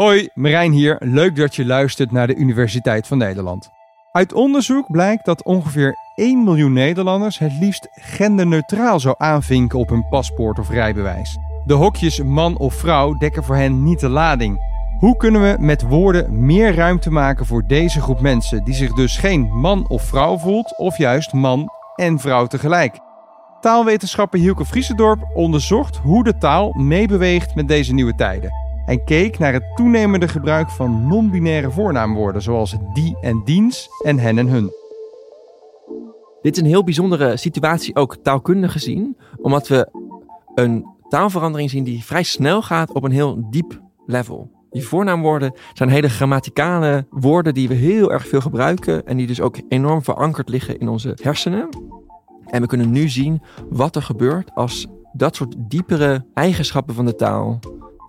Hoi, Marijn hier. Leuk dat je luistert naar de Universiteit van Nederland. Uit onderzoek blijkt dat ongeveer 1 miljoen Nederlanders het liefst genderneutraal zou aanvinken op hun paspoort of rijbewijs. De hokjes man of vrouw dekken voor hen niet de lading. Hoe kunnen we met woorden meer ruimte maken voor deze groep mensen die zich dus geen man of vrouw voelt of juist man en vrouw tegelijk? Taalwetenschapper Hielke Vriesendorp onderzocht hoe de taal meebeweegt met deze nieuwe tijden en keek naar het toenemende gebruik van non-binaire voornaamwoorden zoals die en diens en hen en hun. Dit is een heel bijzondere situatie, ook taalkundig gezien, omdat we een taalverandering zien die vrij snel gaat op een heel diep level. Die voornaamwoorden zijn hele grammaticale woorden die we heel erg veel gebruiken en die dus ook enorm verankerd liggen in onze hersenen. En we kunnen nu zien wat er gebeurt als dat soort diepere eigenschappen van de taal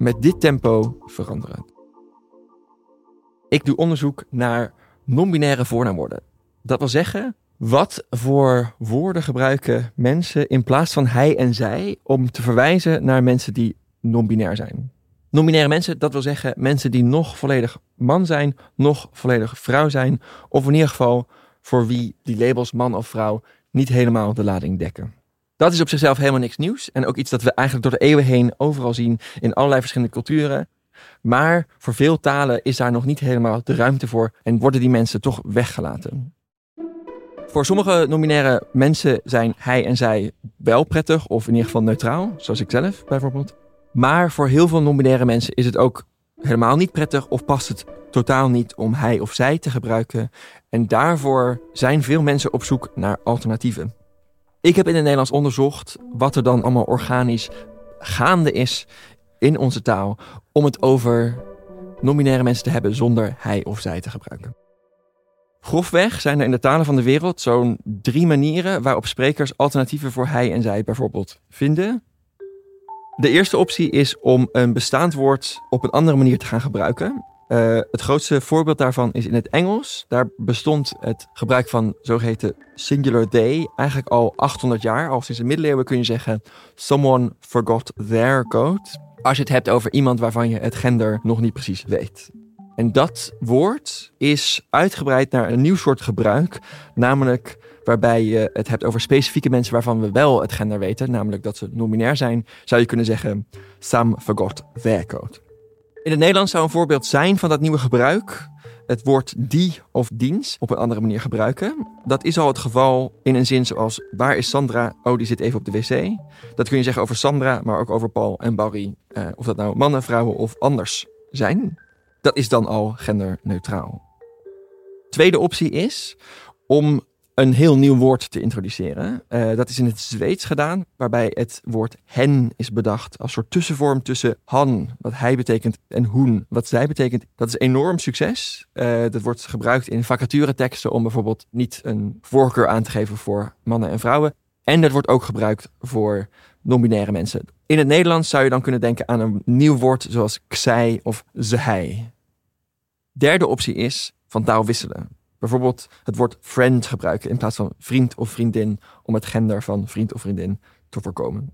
met dit tempo veranderen. Ik doe onderzoek naar non-binaire voornaamwoorden. Dat wil zeggen, wat voor woorden gebruiken mensen in plaats van hij en zij om te verwijzen naar mensen die non-binair zijn? Non-binaire mensen, dat wil zeggen mensen die nog volledig man zijn, nog volledig vrouw zijn, of in ieder geval voor wie die labels man of vrouw niet helemaal de lading dekken. Dat is op zichzelf helemaal niks nieuws. En ook iets dat we eigenlijk door de eeuwen heen overal zien in allerlei verschillende culturen. Maar voor veel talen is daar nog niet helemaal de ruimte voor en worden die mensen toch weggelaten. Voor sommige nominaire mensen zijn hij en zij wel prettig of in ieder geval neutraal, zoals ik zelf bijvoorbeeld. Maar voor heel veel nominaire mensen is het ook helemaal niet prettig of past het totaal niet om hij of zij te gebruiken. En daarvoor zijn veel mensen op zoek naar alternatieven. Ik heb in het Nederlands onderzocht wat er dan allemaal organisch gaande is in onze taal om het over nominaire mensen te hebben zonder hij of zij te gebruiken. Grofweg zijn er in de talen van de wereld zo'n drie manieren waarop sprekers alternatieven voor hij en zij bijvoorbeeld vinden. De eerste optie is om een bestaand woord op een andere manier te gaan gebruiken. Uh, het grootste voorbeeld daarvan is in het Engels. Daar bestond het gebruik van zogeheten singular they eigenlijk al 800 jaar. Al sinds de middeleeuwen kun je zeggen: someone forgot their code. Als je het hebt over iemand waarvan je het gender nog niet precies weet. En dat woord is uitgebreid naar een nieuw soort gebruik, namelijk waarbij je het hebt over specifieke mensen waarvan we wel het gender weten, namelijk dat ze nominair zijn, zou je kunnen zeggen: Sam forgot their code. In het Nederlands zou een voorbeeld zijn van dat nieuwe gebruik het woord die of diens op een andere manier gebruiken. Dat is al het geval in een zin zoals waar is Sandra? Oh, die zit even op de wc. Dat kun je zeggen over Sandra, maar ook over Paul en Barry. Eh, of dat nou mannen, vrouwen of anders zijn. Dat is dan al genderneutraal. Tweede optie is om een heel nieuw woord te introduceren. Uh, dat is in het Zweeds gedaan, waarbij het woord hen is bedacht als soort tussenvorm tussen han, wat hij betekent, en hoen, wat zij betekent. Dat is enorm succes. Uh, dat wordt gebruikt in vacatureteksten om bijvoorbeeld niet een voorkeur aan te geven voor mannen en vrouwen. En dat wordt ook gebruikt voor non-binaire mensen. In het Nederlands zou je dan kunnen denken aan een nieuw woord zoals zij of zij. Derde optie is van taal wisselen. Bijvoorbeeld het woord friend gebruiken in plaats van vriend of vriendin om het gender van vriend of vriendin te voorkomen.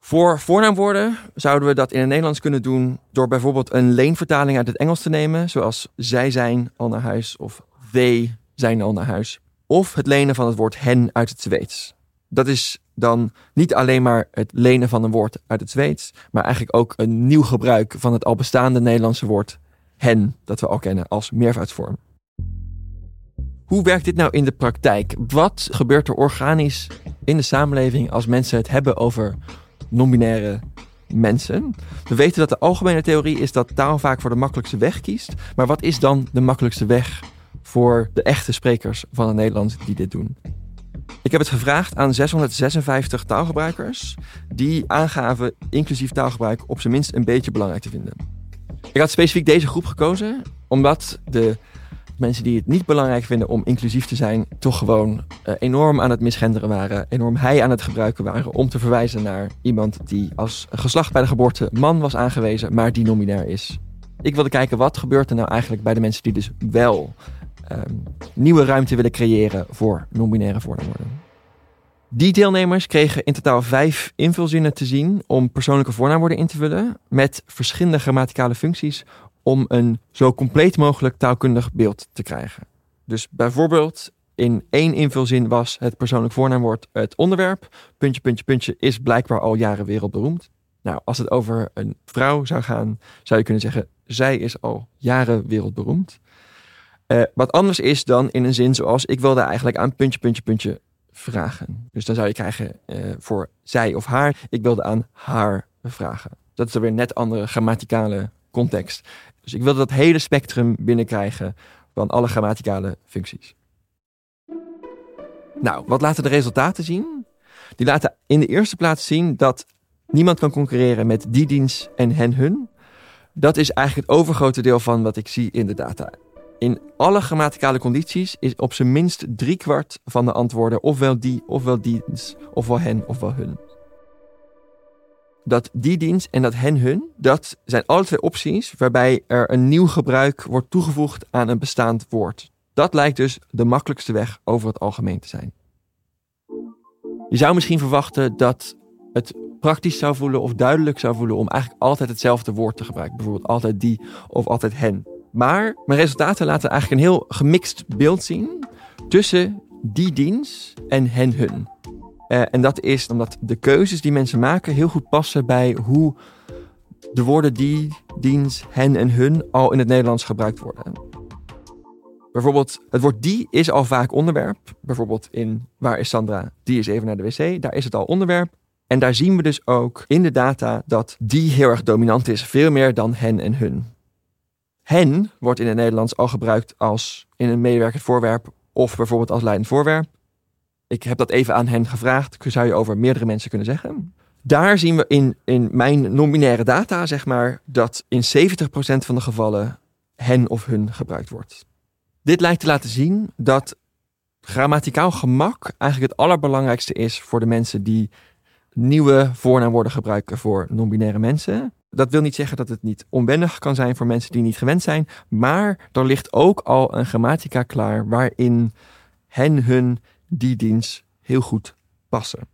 Voor voornaamwoorden zouden we dat in het Nederlands kunnen doen door bijvoorbeeld een leenvertaling uit het Engels te nemen, zoals zij zijn al naar huis of they zijn al naar huis. Of het lenen van het woord hen uit het Zweeds. Dat is dan niet alleen maar het lenen van een woord uit het Zweeds, maar eigenlijk ook een nieuw gebruik van het al bestaande Nederlandse woord hen, dat we al kennen als meervoudsvorm. Hoe werkt dit nou in de praktijk? Wat gebeurt er organisch in de samenleving als mensen het hebben over non-binaire mensen? We weten dat de algemene theorie is dat taal vaak voor de makkelijkste weg kiest. Maar wat is dan de makkelijkste weg voor de echte sprekers van het Nederlands die dit doen? Ik heb het gevraagd aan 656 taalgebruikers die aangaven inclusief taalgebruik op zijn minst een beetje belangrijk te vinden. Ik had specifiek deze groep gekozen, omdat de mensen die het niet belangrijk vinden om inclusief te zijn, toch gewoon uh, enorm aan het misgenderen waren, enorm hij aan het gebruiken waren om te verwijzen naar iemand die als geslacht bij de geboorte man was aangewezen, maar die nominair is. Ik wilde kijken wat gebeurt er nou eigenlijk bij de mensen die dus wel um, nieuwe ruimte willen creëren voor non-binaire voornaamwoorden. Die deelnemers kregen in totaal vijf invulzinnen te zien om persoonlijke voornaamwoorden in te vullen met verschillende grammaticale functies om een zo compleet mogelijk taalkundig beeld te krijgen. Dus bijvoorbeeld in één invulzin was het persoonlijk voornaamwoord het onderwerp. Puntje, puntje, puntje is blijkbaar al jaren wereldberoemd. Nou, als het over een vrouw zou gaan, zou je kunnen zeggen, zij is al jaren wereldberoemd. Uh, wat anders is dan in een zin zoals ik wilde eigenlijk aan puntje, puntje, puntje vragen. Dus dan zou je krijgen uh, voor zij of haar, ik wilde aan haar vragen. Dat is dan weer net andere grammaticale context. Dus ik wilde dat hele spectrum binnenkrijgen van alle grammaticale functies. Nou, wat laten de resultaten zien? Die laten in de eerste plaats zien dat niemand kan concurreren met die dienst en hen hun. Dat is eigenlijk het overgrote deel van wat ik zie in de data. In alle grammaticale condities is op zijn minst driekwart van de antwoorden ofwel die, ofwel dienst, ofwel hen, ofwel hun. Dat die dienst en dat hen hun, dat zijn alle twee opties waarbij er een nieuw gebruik wordt toegevoegd aan een bestaand woord. Dat lijkt dus de makkelijkste weg over het algemeen te zijn. Je zou misschien verwachten dat het praktisch zou voelen of duidelijk zou voelen om eigenlijk altijd hetzelfde woord te gebruiken. Bijvoorbeeld altijd die of altijd hen. Maar mijn resultaten laten eigenlijk een heel gemixt beeld zien tussen die dienst en hen hun. Uh, en dat is omdat de keuzes die mensen maken heel goed passen bij hoe de woorden die, dienst, hen en hun al in het Nederlands gebruikt worden. Bijvoorbeeld, het woord die is al vaak onderwerp. Bijvoorbeeld in Waar is Sandra? Die is even naar de wc. Daar is het al onderwerp. En daar zien we dus ook in de data dat die heel erg dominant is. Veel meer dan hen en hun. Hen wordt in het Nederlands al gebruikt als in een medewerkend voorwerp of bijvoorbeeld als leidend voorwerp. Ik heb dat even aan hen gevraagd. Zou je over meerdere mensen kunnen zeggen? Daar zien we in, in mijn nominaire data, zeg maar, dat in 70% van de gevallen hen of hun gebruikt wordt. Dit lijkt te laten zien dat grammaticaal gemak eigenlijk het allerbelangrijkste is voor de mensen die nieuwe voornaamwoorden gebruiken voor non-binaire mensen. Dat wil niet zeggen dat het niet onwennig kan zijn voor mensen die niet gewend zijn, maar er ligt ook al een grammatica klaar waarin hen, hun, die dienst heel goed passen.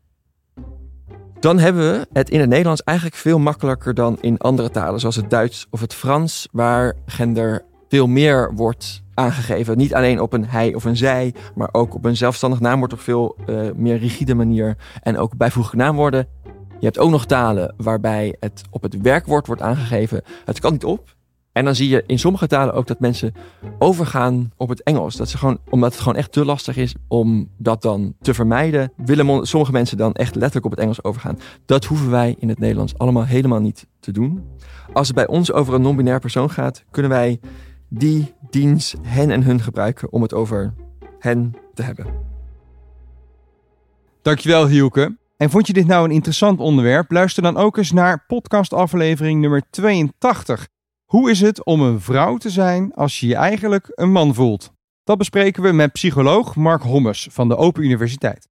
Dan hebben we het in het Nederlands eigenlijk veel makkelijker dan in andere talen, zoals het Duits of het Frans, waar gender veel meer wordt aangegeven. Niet alleen op een hij of een zij, maar ook op een zelfstandig naamwoord op veel uh, meer rigide manier. En ook bijvoeglijke naamwoorden. Je hebt ook nog talen waarbij het op het werkwoord wordt aangegeven. Het kan niet op. En dan zie je in sommige talen ook dat mensen overgaan op het Engels. Dat ze gewoon, omdat het gewoon echt te lastig is om dat dan te vermijden, willen sommige mensen dan echt letterlijk op het Engels overgaan. Dat hoeven wij in het Nederlands allemaal helemaal niet te doen. Als het bij ons over een non-binair persoon gaat, kunnen wij die dienst hen en hun gebruiken om het over hen te hebben. Dankjewel Hielke. En vond je dit nou een interessant onderwerp? Luister dan ook eens naar podcastaflevering nummer 82. Hoe is het om een vrouw te zijn als je je eigenlijk een man voelt? Dat bespreken we met psycholoog Mark Hommes van de Open Universiteit.